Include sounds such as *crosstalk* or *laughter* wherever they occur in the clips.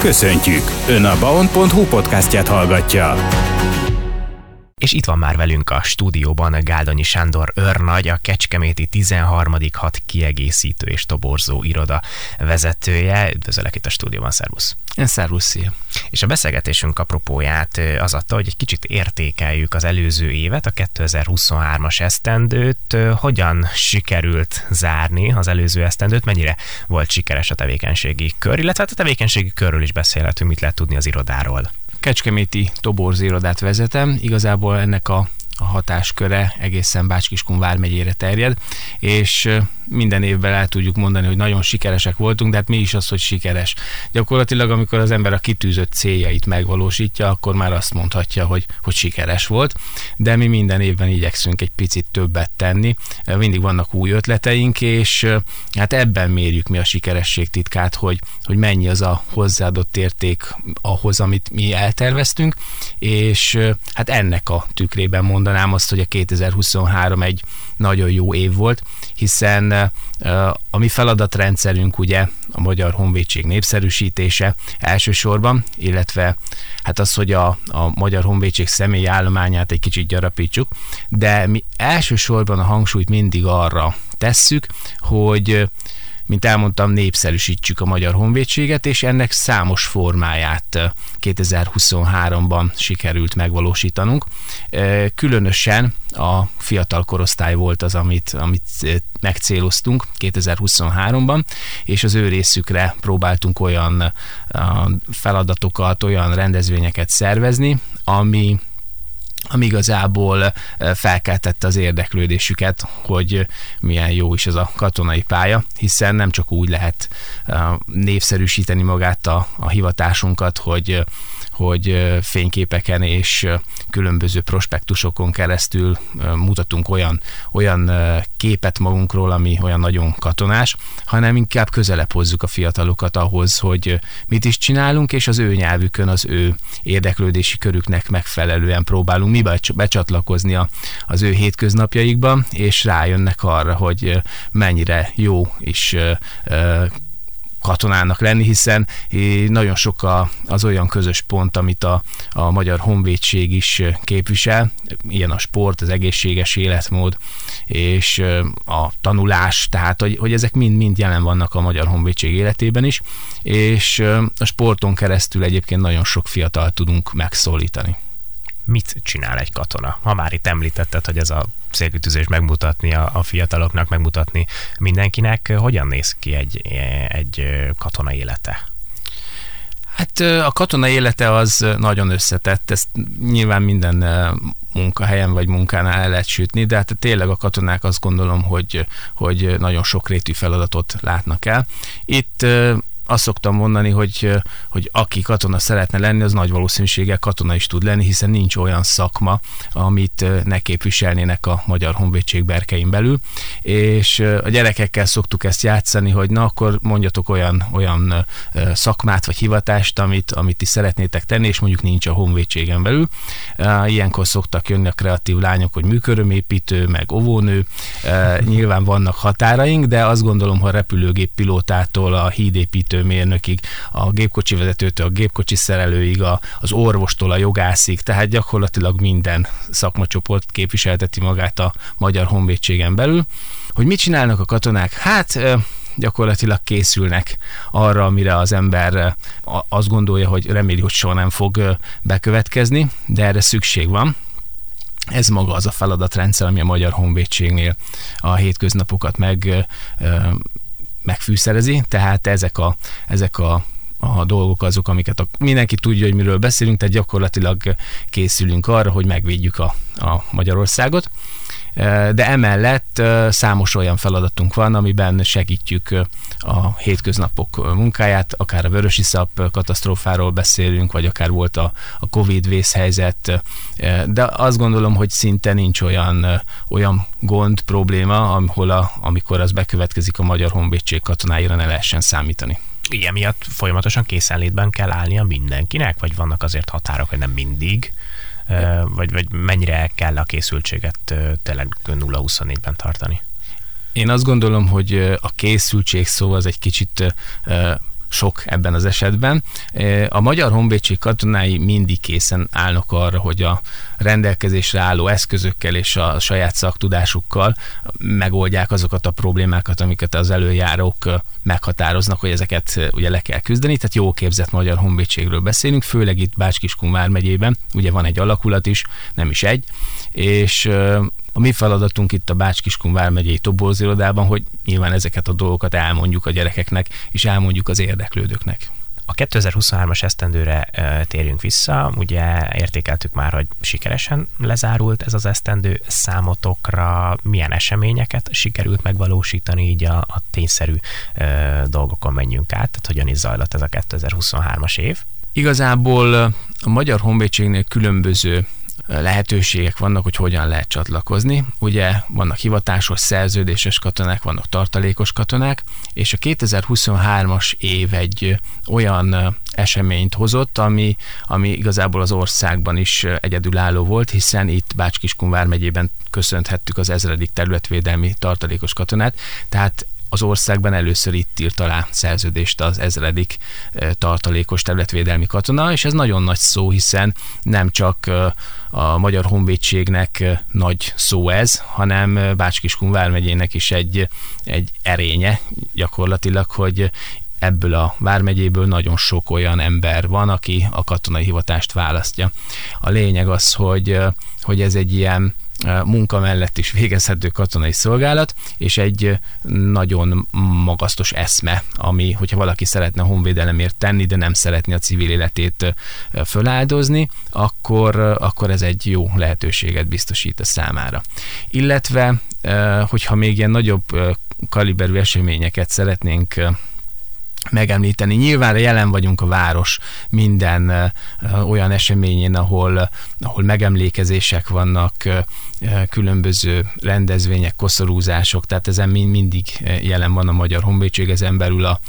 Köszöntjük! Ön a baon.hu podcastját hallgatja. És itt van már velünk a stúdióban Gáldonyi Sándor őrnagy, a Kecskeméti 13. hat kiegészítő és toborzó iroda vezetője. Üdvözöllek itt a stúdióban, szervusz! Szervusz, szia! És a beszélgetésünk apropóját az adta, hogy egy kicsit értékeljük az előző évet, a 2023-as esztendőt. Hogyan sikerült zárni az előző esztendőt, mennyire volt sikeres a tevékenységi kör, illetve hát a tevékenységi körről is beszélhetünk, mit lehet tudni az irodáról. Kecskeméti toborzérodát vezetem. Igazából ennek a a hatásköre egészen Bácskiskun vármegyére terjed, és minden évben el tudjuk mondani, hogy nagyon sikeresek voltunk, de hát mi is az, hogy sikeres. Gyakorlatilag, amikor az ember a kitűzött céljait megvalósítja, akkor már azt mondhatja, hogy, hogy sikeres volt, de mi minden évben igyekszünk egy picit többet tenni. Mindig vannak új ötleteink, és hát ebben mérjük mi a sikeresség titkát, hogy, hogy mennyi az a hozzáadott érték ahhoz, amit mi elterveztünk, és hát ennek a tükrében mondanám azt, hogy a 2023 egy nagyon jó év volt, hiszen a mi feladatrendszerünk ugye a Magyar Honvédség népszerűsítése elsősorban, illetve hát az, hogy a, a Magyar Honvédség személyi állományát egy kicsit gyarapítsuk, de mi elsősorban a hangsúlyt mindig arra tesszük, hogy mint elmondtam, népszerűsítsük a Magyar Honvédséget, és ennek számos formáját 2023-ban sikerült megvalósítanunk. Különösen a fiatal korosztály volt az, amit, amit megcéloztunk 2023-ban, és az ő részükre próbáltunk olyan feladatokat, olyan rendezvényeket szervezni, ami ami igazából felkeltette az érdeklődésüket, hogy milyen jó is ez a katonai pálya, hiszen nem csak úgy lehet népszerűsíteni magát a, a hivatásunkat, hogy hogy fényképeken és különböző prospektusokon keresztül mutatunk olyan, olyan képet magunkról, ami olyan nagyon katonás, hanem inkább közelebb hozzuk a fiatalokat ahhoz, hogy mit is csinálunk, és az ő nyelvükön, az ő érdeklődési körüknek megfelelően próbálunk mi becsatlakozni az ő hétköznapjaikba, és rájönnek arra, hogy mennyire jó is katonának lenni, hiszen nagyon sok az olyan közös pont, amit a, a Magyar Honvédség is képvisel, ilyen a sport, az egészséges életmód és a tanulás, tehát hogy, hogy ezek mind-mind jelen vannak a Magyar Honvédség életében is, és a sporton keresztül egyébként nagyon sok fiatal tudunk megszólítani mit csinál egy katona? Ha már itt említetted, hogy ez a célkütőzés megmutatni a, a fiataloknak, megmutatni mindenkinek, hogyan néz ki egy, egy katona élete? Hát a katona élete az nagyon összetett, ezt nyilván minden munkahelyen vagy munkánál el lehet sütni, de hát tényleg a katonák azt gondolom, hogy, hogy nagyon sokrétű feladatot látnak el. Itt azt szoktam mondani, hogy, hogy aki katona szeretne lenni, az nagy valószínűséggel katona is tud lenni, hiszen nincs olyan szakma, amit ne képviselnének a Magyar Honvédség berkein belül, és a gyerekekkel szoktuk ezt játszani, hogy na akkor mondjatok olyan, olyan szakmát vagy hivatást, amit, amit is szeretnétek tenni, és mondjuk nincs a honvédségen belül. Ilyenkor szoktak jönni a kreatív lányok, hogy műkörömépítő, meg óvónő. Nyilván vannak határaink, de azt gondolom, ha repülőgép pilótától a hídépítő mérnökig, a gépkocsi vezetőtől, a gépkocsi szerelőig, a, az orvostól a jogászig, tehát gyakorlatilag minden szakmacsoport képviselteti magát a Magyar Honvédségen belül. Hogy mit csinálnak a katonák? Hát gyakorlatilag készülnek arra, amire az ember azt gondolja, hogy reméli, hogy soha nem fog bekövetkezni, de erre szükség van. Ez maga az a feladatrendszer, ami a Magyar Honvédségnél a hétköznapokat meg megfűszerezi, tehát ezek a, ezek a a dolgok azok, amiket a, mindenki tudja, hogy miről beszélünk, tehát gyakorlatilag készülünk arra, hogy megvédjük a, a Magyarországot. De emellett számos olyan feladatunk van, amiben segítjük a hétköznapok munkáját, akár a vörösiszap katasztrófáról beszélünk, vagy akár volt a, a Covid vészhelyzet, de azt gondolom, hogy szinte nincs olyan, olyan gond, probléma, ahol a, amikor az bekövetkezik a Magyar Honvédség katonáira ne lehessen számítani ilyen miatt folyamatosan készenlétben kell állnia mindenkinek, vagy vannak azért határok, hogy nem mindig? vagy, vagy mennyire kell a készültséget tényleg 0-24-ben tartani? Én azt gondolom, hogy a készültség szó az egy kicsit sok ebben az esetben. A Magyar Honvédség katonái mindig készen állnak arra, hogy a rendelkezésre álló eszközökkel és a saját szaktudásukkal megoldják azokat a problémákat, amiket az előjárók meghatároznak, hogy ezeket ugye le kell küzdeni. Tehát jó képzett Magyar Honvédségről beszélünk, főleg itt Bács-Kiskun vármegyében, ugye van egy alakulat is, nem is egy, és a mi feladatunk itt a Bács-Kiskun vármegyei tobolzirodában, hogy nyilván ezeket a dolgokat elmondjuk a gyerekeknek, és elmondjuk az érdeklődőknek. A 2023-as esztendőre térjünk vissza, ugye értékeltük már, hogy sikeresen lezárult ez az esztendő számotokra, milyen eseményeket sikerült megvalósítani, így a, a tényszerű e, dolgokon menjünk át, tehát hogyan is zajlott ez a 2023-as év. Igazából a Magyar Honvédségnél különböző lehetőségek vannak, hogy hogyan lehet csatlakozni. Ugye vannak hivatásos, szerződéses katonák, vannak tartalékos katonák, és a 2023-as év egy olyan eseményt hozott, ami, ami igazából az országban is egyedülálló volt, hiszen itt Bács-Kiskun vármegyében köszönhettük az ezredik területvédelmi tartalékos katonát, tehát az országban először itt írt alá szerződést az ezredik tartalékos területvédelmi katona, és ez nagyon nagy szó, hiszen nem csak a Magyar Honvédségnek nagy szó ez, hanem Bács-Kiskun vármegyének is egy, egy erénye gyakorlatilag, hogy ebből a vármegyéből nagyon sok olyan ember van, aki a katonai hivatást választja. A lényeg az, hogy, hogy ez egy ilyen munka mellett is végezhető katonai szolgálat, és egy nagyon magasztos eszme, ami, hogyha valaki szeretne honvédelemért tenni, de nem szeretné a civil életét föláldozni, akkor, akkor ez egy jó lehetőséget biztosít a számára. Illetve, hogyha még ilyen nagyobb kaliberű eseményeket szeretnénk megemlíteni. Nyilván jelen vagyunk a város minden olyan eseményén, ahol, ahol megemlékezések vannak, különböző rendezvények, koszorúzások, tehát ezen mind, mindig jelen van a Magyar Honvédség, ezen belül a,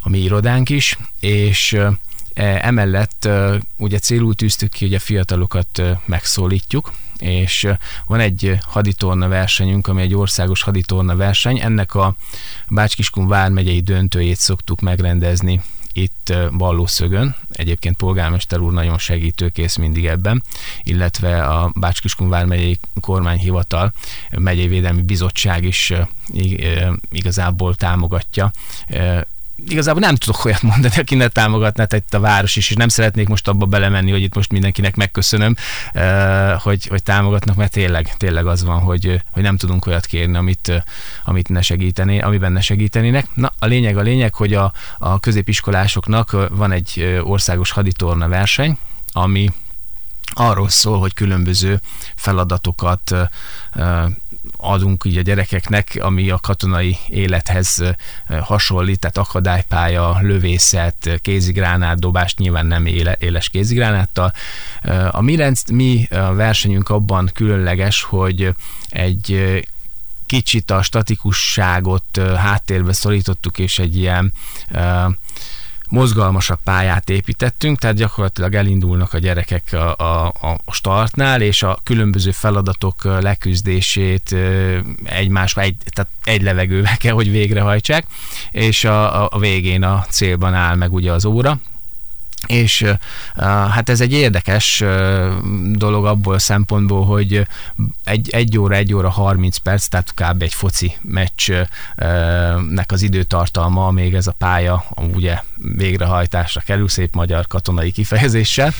a mi irodánk is, és emellett ugye célul tűztük ki, hogy a fiatalokat megszólítjuk, és van egy haditorna versenyünk, ami egy országos haditorna verseny, ennek a Bácskiskun vármegyei döntőjét szoktuk megrendezni itt Ballószögön, egyébként polgármester úr nagyon segítőkész mindig ebben, illetve a Bácskiskun vármegyei kormányhivatal, megyei védelmi bizottság is igazából támogatja igazából nem tudok olyat mondani, aki ne támogatná itt a város is, és nem szeretnék most abba belemenni, hogy itt most mindenkinek megköszönöm, hogy, hogy támogatnak, mert tényleg, tényleg az van, hogy, hogy nem tudunk olyat kérni, amit, amit ne segítené, amiben ne segítenének. Na, a lényeg a lényeg, hogy a, a középiskolásoknak van egy országos haditorna verseny, ami arról szól, hogy különböző feladatokat adunk így a gyerekeknek, ami a katonai élethez hasonlít, tehát akadálypálya, lövészet, kézigránát, dobást, nyilván nem éle, éles kézigránáttal. A mi, rendszt, mi versenyünk abban különleges, hogy egy kicsit a statikusságot háttérbe szorítottuk, és egy ilyen mozgalmasabb pályát építettünk, tehát gyakorlatilag elindulnak a gyerekek a, a, a startnál, és a különböző feladatok leküzdését egymásba, egy, tehát egy levegővel *laughs* kell, hogy végrehajtsák, és a, a végén a célban áll meg ugye az óra, és hát ez egy érdekes dolog abból a szempontból, hogy egy, egy óra, egy óra 30 perc, tehát kb. egy foci meccsnek az időtartalma, még ez a pálya ugye végrehajtásra kerül, szép magyar katonai kifejezéssel.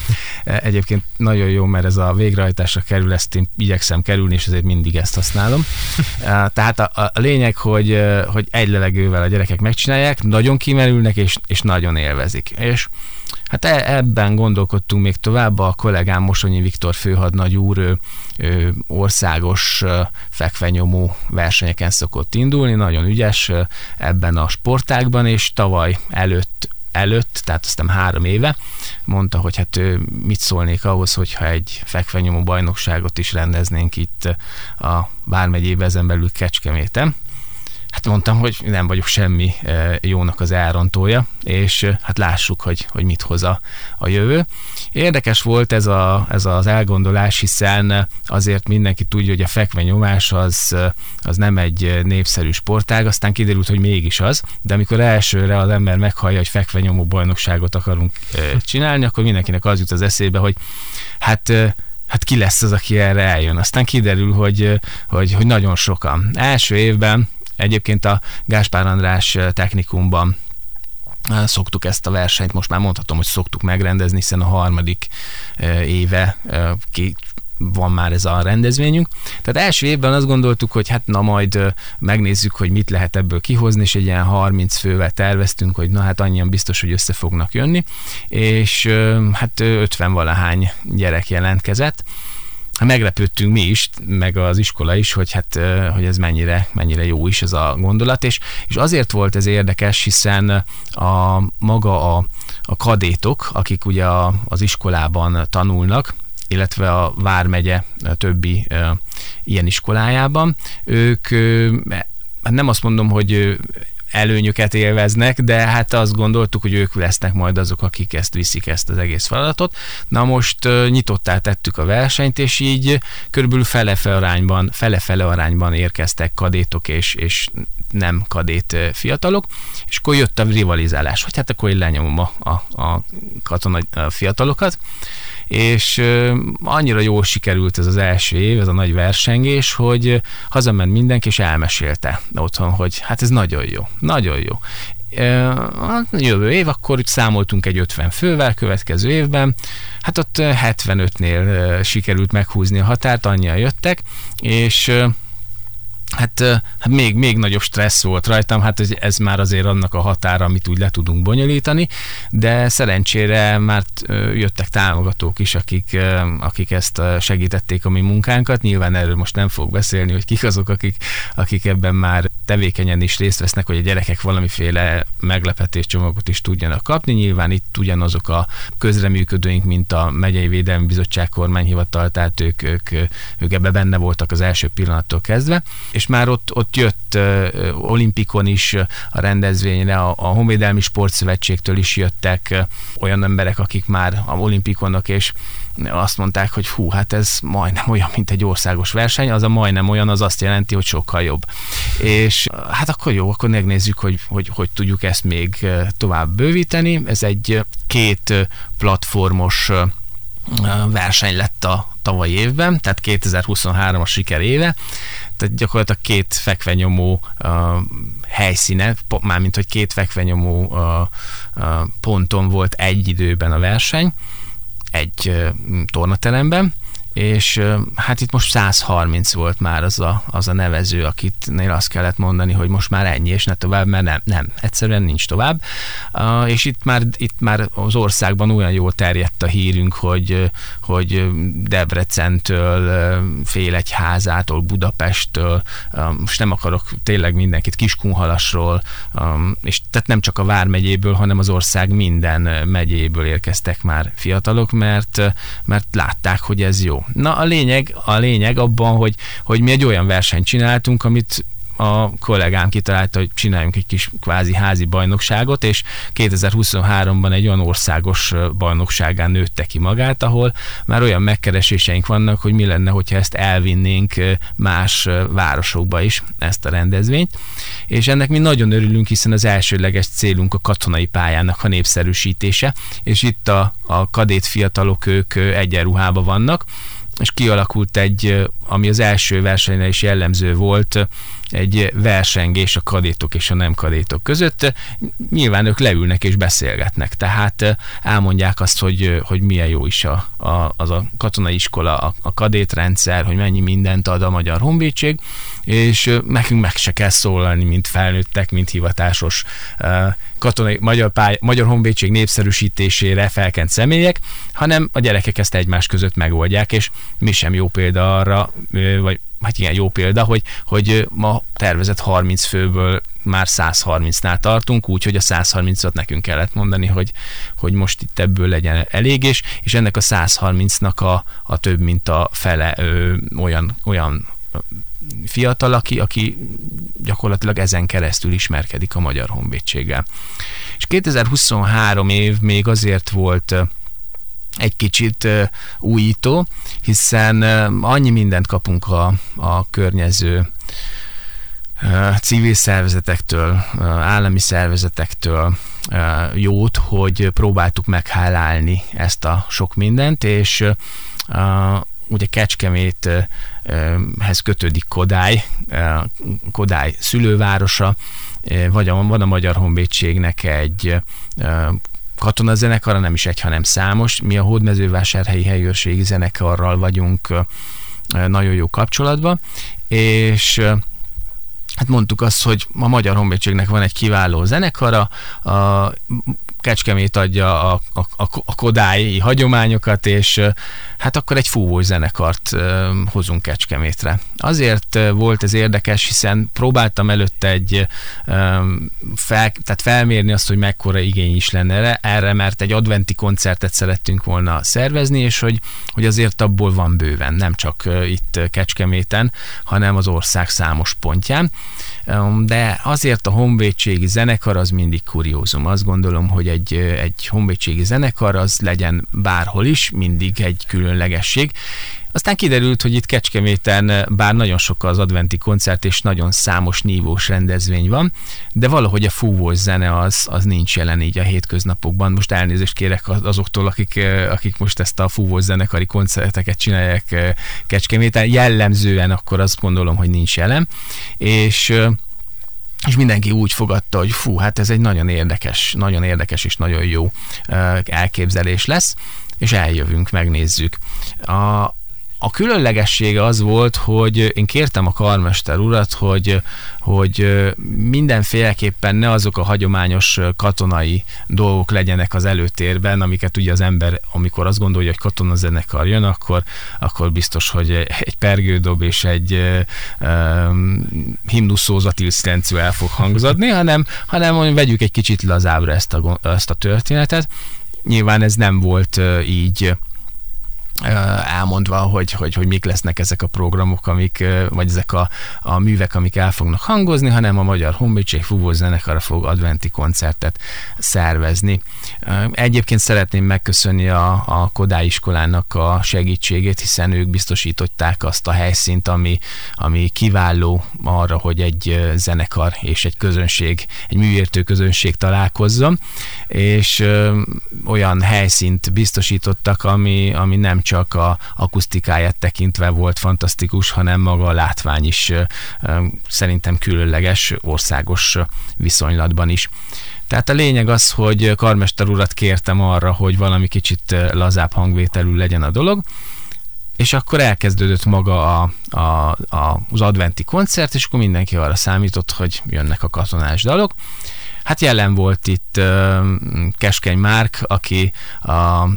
Egyébként nagyon jó, mert ez a végrehajtásra kerül, ezt én igyekszem kerülni, és ezért mindig ezt használom. Tehát a, a lényeg, hogy, hogy egy levegővel a gyerekek megcsinálják, nagyon kimerülnek, és, és nagyon élvezik. És Hát e, ebben gondolkodtunk még tovább, a kollégám Mosonyi Viktor főhadnagy úr ő, ő országos fekvenyomó versenyeken szokott indulni, nagyon ügyes ebben a sportákban, és tavaly előtt előtt, tehát aztán három éve, mondta, hogy hát ő mit szólnék ahhoz, hogyha egy fekvenyomó bajnokságot is rendeznénk itt a Bármegyébe ezen belül Kecskeméten. Hát mondtam, hogy nem vagyok semmi jónak az elrontója, és hát lássuk, hogy, hogy mit hoz a, a jövő. Érdekes volt ez, a, ez az elgondolás, hiszen azért mindenki tudja, hogy a fekvenyomás az, az nem egy népszerű sportág, aztán kiderült, hogy mégis az, de amikor elsőre az ember meghallja, hogy fekvenyomó bajnokságot akarunk csinálni, akkor mindenkinek az jut az eszébe, hogy hát hát ki lesz az, aki erre eljön. Aztán kiderül, hogy, hogy, hogy nagyon sokan. Első évben egyébként a Gáspár András technikumban szoktuk ezt a versenyt, most már mondhatom, hogy szoktuk megrendezni, hiszen a harmadik éve ki van már ez a rendezvényünk. Tehát első évben azt gondoltuk, hogy hát na majd megnézzük, hogy mit lehet ebből kihozni, és egy ilyen 30 fővel terveztünk, hogy na hát annyian biztos, hogy össze fognak jönni, és hát 50 valahány gyerek jelentkezett, meglepődtünk mi is, meg az iskola is, hogy hát, hogy ez mennyire, mennyire jó is ez a gondolat, és, és azért volt ez érdekes, hiszen a maga a, a kadétok, akik ugye a, az iskolában tanulnak, illetve a Vármegye többi e, ilyen iskolájában, ők e, nem azt mondom, hogy előnyöket élveznek, de hát azt gondoltuk, hogy ők lesznek majd azok, akik ezt viszik, ezt az egész feladatot. Na most nyitottá tettük a versenyt, és így körülbelül fele-fele arányban, fele-fele arányban érkeztek kadétok és, és nem kadét fiatalok, és akkor jött a rivalizálás, hogy hát akkor én lenyomom a, a, a katona a fiatalokat, és annyira jól sikerült ez az első év, ez a nagy versengés, hogy hazament mindenki, és elmesélte otthon, hogy hát ez nagyon jó, nagyon jó. Jövő év, akkor számoltunk egy 50 fővel, következő évben, hát ott 75-nél sikerült meghúzni a határt, annyian jöttek, és Hát, hát még, még nagyobb stressz volt rajtam, hát ez, ez már azért annak a határa, amit úgy le tudunk bonyolítani, de szerencsére már jöttek támogatók is, akik, akik ezt segítették a mi munkánkat. Nyilván erről most nem fog beszélni, hogy kik azok, akik, akik ebben már tevékenyen is részt vesznek, hogy a gyerekek valamiféle meglepetés csomagot is tudjanak kapni. Nyilván itt ugyanazok a közreműködőink, mint a Megyei Védelmi Bizottság kormányhivatal, tehát ők, ők, ők ebbe benne voltak az első pillanattól kezdve és már ott, ott jött uh, olimpikon is a rendezvényre, a, a Honvédelmi Sportszövetségtől is jöttek olyan emberek, akik már a olimpikonok, és azt mondták, hogy hú, hát ez majdnem olyan, mint egy országos verseny, az a majdnem olyan, az azt jelenti, hogy sokkal jobb. És hát akkor jó, akkor megnézzük, hogy hogy, hogy tudjuk ezt még tovább bővíteni. Ez egy két platformos verseny lett a tavalyi évben, tehát 2023 a siker éve, tehát gyakorlatilag két fekvenyomó uh, helyszíne, mármint hogy két fekvenyomó uh, uh, ponton volt egy időben a verseny, egy uh, tornateremben, és hát itt most 130 volt már az a, az a nevező, akitnél azt kellett mondani, hogy most már ennyi, és ne tovább, mert nem, nem, egyszerűen nincs tovább. És itt már, itt már az országban olyan jól terjedt a hírünk, hogy, hogy Debrecentől, Félegyházától, Budapesttől, most nem akarok tényleg mindenkit, Kiskunhalasról, és tehát nem csak a Vármegyéből, hanem az ország minden megyéből érkeztek már fiatalok, mert, mert látták, hogy ez jó. Na a lényeg, a lényeg abban, hogy, hogy mi egy olyan versenyt csináltunk, amit a kollégám kitalálta, hogy csináljunk egy kis kvázi házi bajnokságot, és 2023-ban egy olyan országos bajnokságán nőtte ki magát, ahol már olyan megkereséseink vannak, hogy mi lenne, hogyha ezt elvinnénk más városokba is, ezt a rendezvényt. És ennek mi nagyon örülünk, hiszen az elsőleges célunk a katonai pályának a népszerűsítése, és itt a, a kadét fiatalok, ők egyenruhában vannak, és kialakult egy, ami az első versenyre is jellemző volt, egy versengés a kadétok és a nem kadétok között. Nyilván ők leülnek és beszélgetnek, tehát elmondják azt, hogy, hogy milyen jó is a, a, az a katonai iskola, a, a kadétrendszer, hogy mennyi mindent ad a Magyar Honvédség, és nekünk meg se kell szólalni, mint felnőttek, mint hivatásos katonai magyar, pály, magyar honvédség népszerűsítésére felkent személyek, hanem a gyerekek ezt egymás között megoldják, és mi sem jó példa arra, vagy hát igen, jó példa, hogy, hogy ma tervezett 30 főből már 130-nál tartunk, úgyhogy a 130-at nekünk kellett mondani, hogy, hogy most itt ebből legyen elég, és, és ennek a 130-nak a, a több mint a fele ö, olyan, olyan fiatal, aki, aki gyakorlatilag ezen keresztül ismerkedik a Magyar Honvédséggel. És 2023 év még azért volt egy kicsit újító, hiszen annyi mindent kapunk a, a környező civil szervezetektől, állami szervezetektől jót, hogy próbáltuk meghálálni ezt a sok mindent, és ugye Kecskeméthez kötődik Kodály, Kodály szülővárosa, vagy van a Magyar Honvédségnek egy katonazenekara, nem is egy, hanem számos. Mi a Hódmezővásárhelyi helyőrségi zenekarral vagyunk nagyon jó kapcsolatban, és hát mondtuk azt, hogy a Magyar Honvédségnek van egy kiváló zenekara, a Kecskemét adja a, a, a, kodályi hagyományokat, és hát akkor egy fúvós zenekart hozunk Kecskemétre. Azért volt ez érdekes, hiszen próbáltam előtte egy fel, tehát felmérni azt, hogy mekkora igény is lenne erre, erre, mert egy adventi koncertet szerettünk volna szervezni, és hogy, hogy azért abból van bőven, nem csak itt Kecskeméten, hanem az ország számos pontján. De azért a honvédségi zenekar az mindig kuriózum. Azt gondolom, hogy egy, egy honvédségi zenekar az legyen bárhol is, mindig egy különlegesség. Aztán kiderült, hogy itt Kecskeméten bár nagyon sok az adventi koncert, és nagyon számos nívós rendezvény van, de valahogy a fúvós zene az, az nincs jelen így a hétköznapokban. Most elnézést kérek azoktól, akik, akik most ezt a fúvós zenekari koncerteket csinálják Kecskeméten. Jellemzően akkor azt gondolom, hogy nincs jelen. És és mindenki úgy fogadta, hogy fú, hát ez egy nagyon érdekes, nagyon érdekes és nagyon jó elképzelés lesz, és eljövünk, megnézzük. A, a különlegessége az volt, hogy én kértem a karmester urat, hogy, hogy mindenféleképpen ne azok a hagyományos katonai dolgok legyenek az előtérben, amiket ugye az ember, amikor azt gondolja, hogy katonazenekar jön, akkor, akkor biztos, hogy egy pergődob és egy um, himnuszózat el fog hangzadni, hanem, hanem vegyük egy kicsit lazábra ezt a, ezt a történetet. Nyilván ez nem volt így elmondva, hogy, hogy, hogy mik lesznek ezek a programok, amik, vagy ezek a, a művek, amik el fognak hangozni, hanem a Magyar Honvédség Fúvó Zenekara fog adventi koncertet szervezni. Egyébként szeretném megköszönni a, a Kodály iskolának a segítségét, hiszen ők biztosították azt a helyszínt, ami, ami kiváló arra, hogy egy zenekar és egy közönség, egy műértő közönség találkozzon, és olyan helyszínt biztosítottak, ami, ami nem csak a akusztikáját tekintve volt fantasztikus, hanem maga a látvány is szerintem különleges országos viszonylatban is. Tehát a lényeg az, hogy karmester urat kértem arra, hogy valami kicsit lazább hangvételű legyen a dolog, és akkor elkezdődött maga a, a, a, az adventi koncert, és akkor mindenki arra számított, hogy jönnek a katonás dalok. Hát jelen volt itt uh, Keskeny Márk, aki a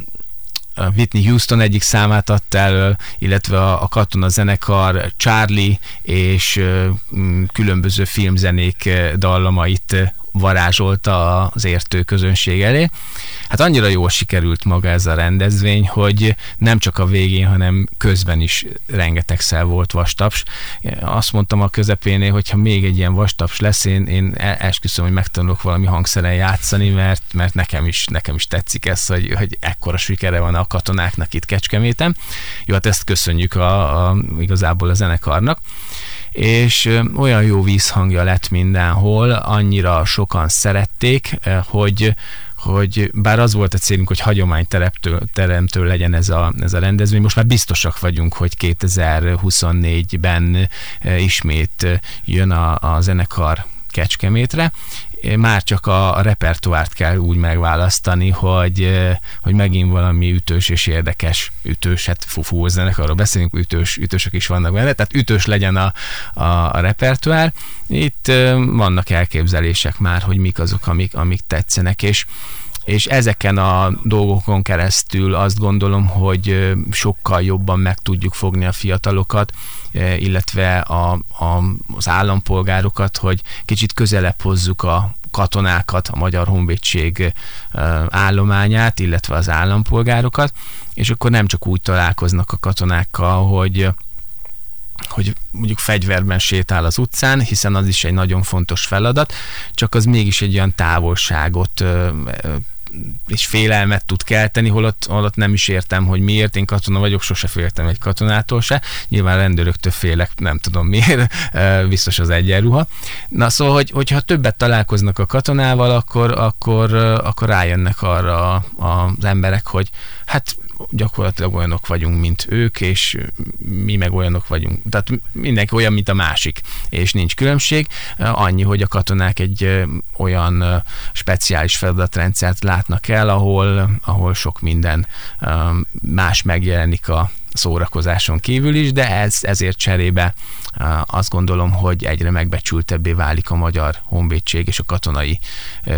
Whitney Houston egyik számát adta elő, illetve a, a katona zenekar Charlie és különböző filmzenék dallamait varázsolta az értő közönség elé. Hát annyira jól sikerült maga ez a rendezvény, hogy nem csak a végén, hanem közben is rengetegszer volt vastaps. Azt mondtam a közepénél, hogy ha még egy ilyen vastaps lesz, én, én esküszöm, hogy megtanulok valami hangszeren játszani, mert, mert nekem, is, nekem is tetszik ez, hogy, hogy ekkora sikere van a katonáknak itt Kecskeméten. Jó, hát ezt köszönjük a, a, igazából a zenekarnak és olyan jó vízhangja lett mindenhol, annyira sokan szerették, hogy hogy bár az volt a célunk, hogy hagyományteremtő teremtő legyen ez a, ez a rendezvény, most már biztosak vagyunk, hogy 2024-ben ismét jön a, a zenekar Kecskemétre, már csak a, repertoárt kell úgy megválasztani, hogy, hogy megint valami ütős és érdekes ütős, hát fufú arról beszélünk, ütős, ütősök is vannak benne, tehát ütős legyen a, a, a repertoár. Itt vannak elképzelések már, hogy mik azok, amik, amik tetszenek, és és ezeken a dolgokon keresztül azt gondolom, hogy sokkal jobban meg tudjuk fogni a fiatalokat, illetve a, a, az állampolgárokat, hogy kicsit közelebb hozzuk a katonákat, a Magyar Honvédség állományát, illetve az állampolgárokat, és akkor nem csak úgy találkoznak a katonákkal, hogy hogy mondjuk fegyverben sétál az utcán, hiszen az is egy nagyon fontos feladat, csak az mégis egy olyan távolságot és félelmet tud kelteni, holott, holott nem is értem, hogy miért. Én katona vagyok, sose féltem egy katonától se. Nyilván rendőröktől félek, nem tudom miért, *laughs* biztos az egyenruha. Na szóval, hogy, hogyha többet találkoznak a katonával, akkor, akkor, akkor rájönnek arra az emberek, hogy hát gyakorlatilag olyanok vagyunk, mint ők, és mi meg olyanok vagyunk. Tehát mindenki olyan, mint a másik, és nincs különbség. Annyi, hogy a katonák egy olyan speciális feladatrendszert látnak el, ahol, ahol sok minden más megjelenik a szórakozáson kívül is, de ez, ezért cserébe azt gondolom, hogy egyre megbecsültebbé válik a magyar honvédség és a katonai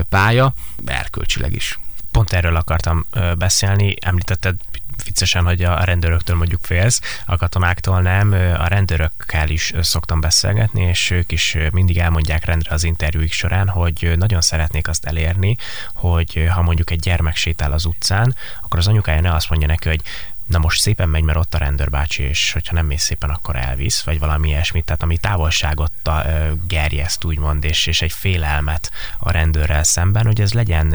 pálya, erkölcsileg is pont erről akartam beszélni. Említetted viccesen, hogy a rendőröktől mondjuk félsz, a katonáktól nem. A rendőrökkel is szoktam beszélgetni, és ők is mindig elmondják rendre az interjúik során, hogy nagyon szeretnék azt elérni, hogy ha mondjuk egy gyermek sétál az utcán, akkor az anyukája ne azt mondja neki, hogy na most szépen megy, mert ott a rendőrbácsi, és hogyha nem mész szépen, akkor elvisz, vagy valami ilyesmit, tehát ami távolságot gerjeszt, úgymond, és, és egy félelmet a rendőrrel szemben, hogy ez legyen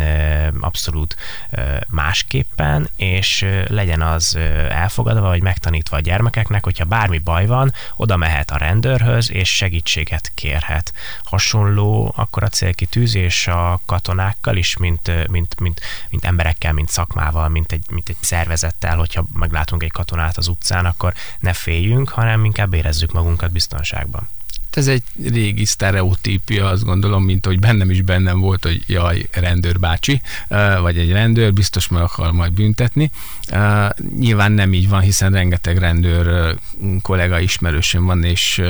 abszolút másképpen, és legyen az elfogadva, vagy megtanítva a gyermekeknek, hogyha bármi baj van, oda mehet a rendőrhöz, és segítséget kérhet. Hasonló akkor a célkitűzés a katonákkal is, mint, mint, mint, mint emberekkel, mint szakmával, mint egy, mint egy szervezettel, hogyha meglátunk egy katonát az utcán, akkor ne féljünk, hanem inkább érezzük magunkat biztonságban. Ez egy régi sztereotípia, azt gondolom, mint hogy bennem is bennem volt, hogy jaj, rendőrbácsi, vagy egy rendőr biztos meg akar majd büntetni. Nyilván nem így van, hiszen rengeteg rendőr kollega ismerősöm van, és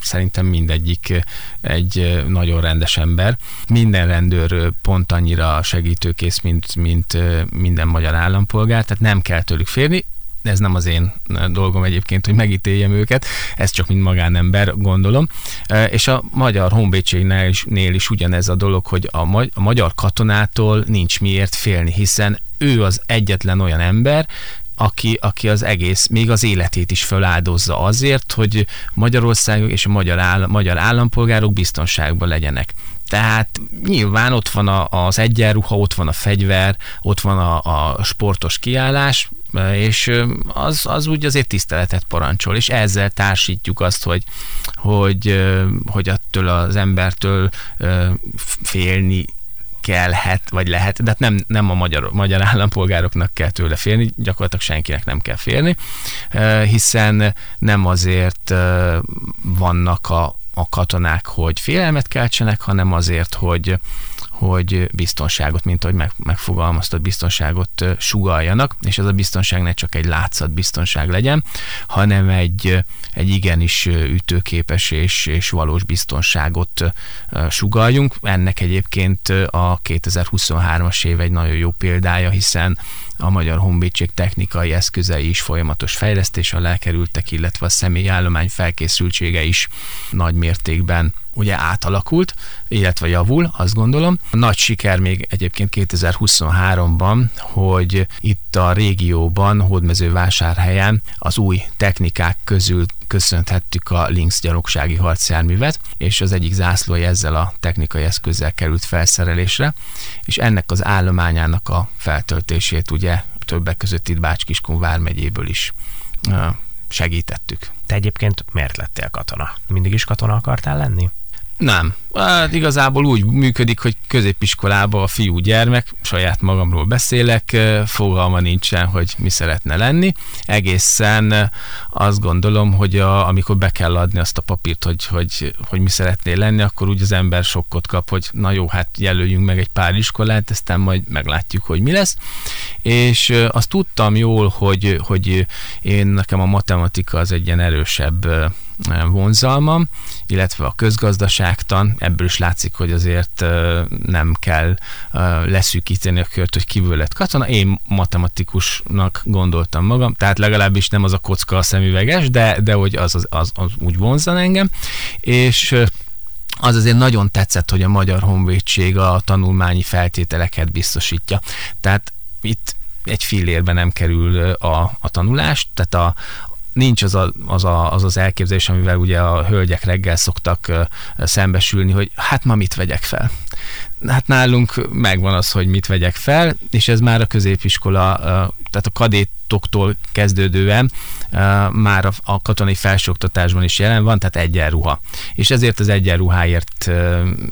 szerintem mindegyik egy nagyon rendes ember. Minden rendőr pont annyira segítőkész, mint, mint minden magyar állampolgár, tehát nem kell tőlük férni ez nem az én dolgom egyébként, hogy megítéljem őket, ez csak mint magánember gondolom. És a magyar honvédségnél is, nél is ugyanez a dolog, hogy a, magy- a magyar katonától nincs miért félni, hiszen ő az egyetlen olyan ember, aki, aki az egész, még az életét is feláldozza azért, hogy Magyarország és a magyar, áll, magyar állampolgárok biztonságban legyenek. Tehát nyilván ott van a, az egyenruha, ott van a fegyver, ott van a, a sportos kiállás, és az, az úgy azért tiszteletet parancsol, és ezzel társítjuk azt, hogy, hogy, hogy attól az embertől félni kellhet, vagy lehet, de hát nem, nem a magyar, magyar állampolgároknak kell tőle félni, gyakorlatilag senkinek nem kell félni, hiszen nem azért vannak a, a katonák, hogy félelmet keltsenek, hanem azért, hogy, hogy biztonságot, mint ahogy meg, megfogalmaztad, biztonságot sugaljanak, és ez a biztonság ne csak egy látszat biztonság legyen, hanem egy, egy igenis ütőképes és, és valós biztonságot sugaljunk. Ennek egyébként a 2023-as év egy nagyon jó példája, hiszen a Magyar Honvédség technikai eszközei is folyamatos fejlesztés alá kerültek, illetve a személyállomány felkészültsége is nagy mértékben ugye átalakult, illetve javul, azt gondolom. Nagy siker még egyébként 2023-ban, hogy itt a régióban, Hódmezővásárhelyen az új technikák közül köszönhettük a Lynx gyalogsági harcjárművet, és az egyik zászlója ezzel a technikai eszközzel került felszerelésre, és ennek az állományának a feltöltését ugye többek között itt Bács-Kiskun vármegyéből is segítettük. Te egyébként miért lettél katona? Mindig is katona akartál lenni? Nem. Hát igazából úgy működik, hogy középiskolában a fiú gyermek, saját magamról beszélek, fogalma nincsen, hogy mi szeretne lenni. Egészen azt gondolom, hogy a, amikor be kell adni azt a papírt, hogy, hogy, hogy mi szeretnél lenni, akkor úgy az ember sokkot kap, hogy na jó, hát jelöljünk meg egy pár iskolát, aztán majd meglátjuk, hogy mi lesz. És azt tudtam jól, hogy, hogy én nekem a matematika az egy ilyen erősebb vonzalmam, illetve a közgazdaságtan, ebből is látszik, hogy azért nem kell leszűkíteni a kört, hogy kívül lett katona. Én matematikusnak gondoltam magam, tehát legalábbis nem az a kocka a szemüveges, de, de hogy az, az, az, az úgy vonzan engem, és az azért nagyon tetszett, hogy a Magyar Honvédség a tanulmányi feltételeket biztosítja. Tehát itt egy fillérbe nem kerül a, a tanulás, tehát a, nincs az, a, az, a, az az elképzelés, amivel ugye a hölgyek reggel szoktak szembesülni, hogy hát ma mit vegyek fel. Hát nálunk megvan az, hogy mit vegyek fel, és ez már a középiskola, tehát a kadétoktól kezdődően már a katonai felsőoktatásban is jelen van, tehát egyenruha. És ezért az egyenruháért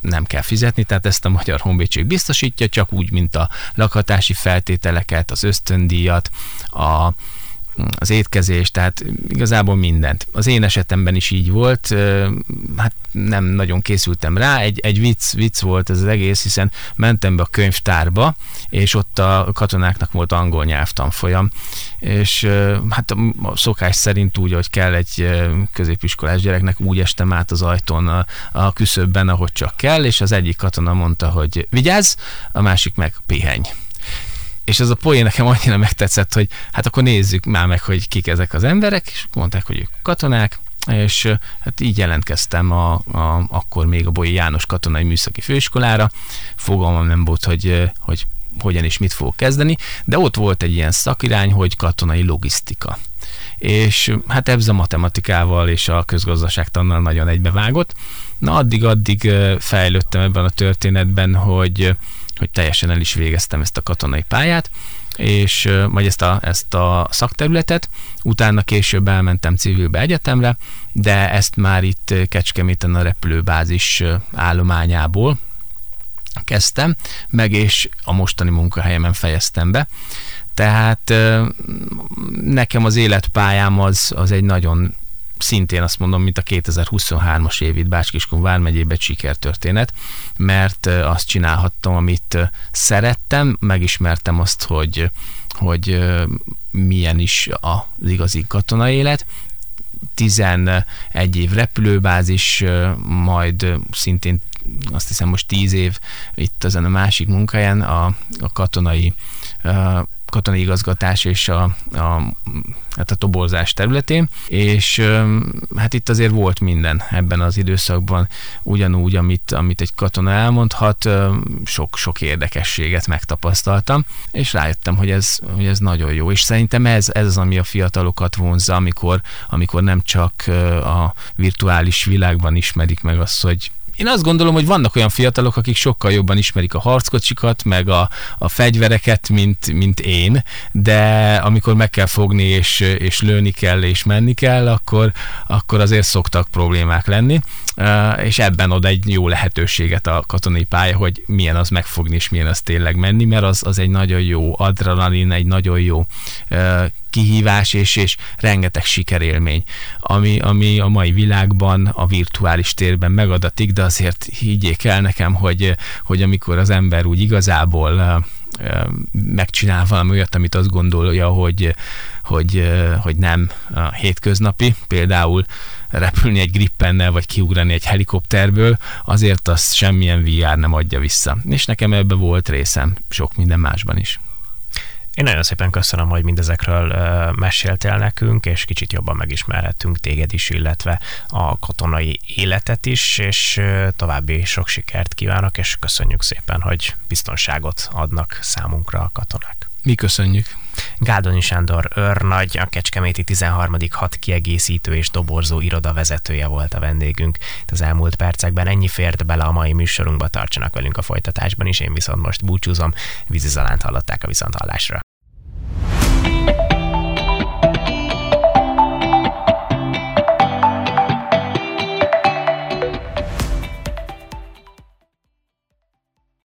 nem kell fizetni, tehát ezt a Magyar Honvédség biztosítja, csak úgy, mint a lakhatási feltételeket, az ösztöndíjat, a az étkezés, tehát igazából mindent. Az én esetemben is így volt, hát nem nagyon készültem rá, egy, egy vicc, vicc volt ez az egész, hiszen mentem be a könyvtárba, és ott a katonáknak volt angol nyelvtanfolyam, és hát a szokás szerint úgy, hogy kell egy középiskolás gyereknek, úgy estem át az ajtón a, a küszöbben, ahogy csak kell, és az egyik katona mondta, hogy vigyázz, a másik meg pihenj és ez a poén nekem annyira megtetszett, hogy hát akkor nézzük már meg, hogy kik ezek az emberek, és mondták, hogy ők katonák, és hát így jelentkeztem a, a, akkor még a Bolyi János Katonai Műszaki Főiskolára. Fogalmam nem volt, hogy, hogy hogyan és mit fogok kezdeni, de ott volt egy ilyen szakirány, hogy katonai logisztika. És hát ebben a matematikával és a közgazdaságtannal nagyon egybevágott. Na addig-addig fejlődtem ebben a történetben, hogy hogy teljesen el is végeztem ezt a katonai pályát, és majd ezt a, ezt a szakterületet, utána később elmentem civilbe egyetemre, de ezt már itt Kecskeméten a repülőbázis állományából kezdtem, meg és a mostani munkahelyemen fejeztem be. Tehát nekem az életpályám az, az egy nagyon szintén azt mondom, mint a 2023-as év itt Bácskiskun vármegyébe egy sikertörténet, mert azt csinálhattam, amit szerettem, megismertem azt, hogy, hogy milyen is az igazi katonai élet, 11 év repülőbázis, majd szintén azt hiszem most 10 év itt ezen a másik munkáján a, a katonai katonai igazgatás és a, a, hát a toborzás területén, és hát itt azért volt minden ebben az időszakban, ugyanúgy, amit, amit egy katona elmondhat, sok-sok érdekességet megtapasztaltam, és rájöttem, hogy ez, hogy ez nagyon jó, és szerintem ez, ez az, ami a fiatalokat vonzza, amikor, amikor nem csak a virtuális világban ismerik meg azt, hogy én azt gondolom, hogy vannak olyan fiatalok, akik sokkal jobban ismerik a harckocsikat, meg a, a fegyvereket, mint, mint én, de amikor meg kell fogni, és, és lőni kell, és menni kell, akkor, akkor azért szoktak problémák lenni, és ebben ad egy jó lehetőséget a katonai pálya, hogy milyen az megfogni, és milyen az tényleg menni, mert az, az egy nagyon jó adrenalin, egy nagyon jó kihívás és, és rengeteg sikerélmény, ami, ami a mai világban, a virtuális térben megadatik, de azért higgyék el nekem, hogy, hogy amikor az ember úgy igazából megcsinál valami olyat, amit azt gondolja, hogy, hogy, hogy nem hétköznapi, például repülni egy grippennel, vagy kiugrani egy helikopterből, azért azt semmilyen VR nem adja vissza. És nekem ebbe volt részem, sok minden másban is. Én nagyon szépen köszönöm, hogy mindezekről meséltél nekünk, és kicsit jobban megismerhettünk téged is, illetve a katonai életet is, és további sok sikert kívánok, és köszönjük szépen, hogy biztonságot adnak számunkra a katonák. Mi köszönjük. Gáldonyi Sándor őrnagy, a Kecskeméti 13. hat kiegészítő és doborzó iroda vezetője volt a vendégünk. Itt az elmúlt percekben ennyi fért bele a mai műsorunkba, tartsanak velünk a folytatásban is, én viszont most búcsúzom, Vízi Zalánt hallották a viszonthallásra.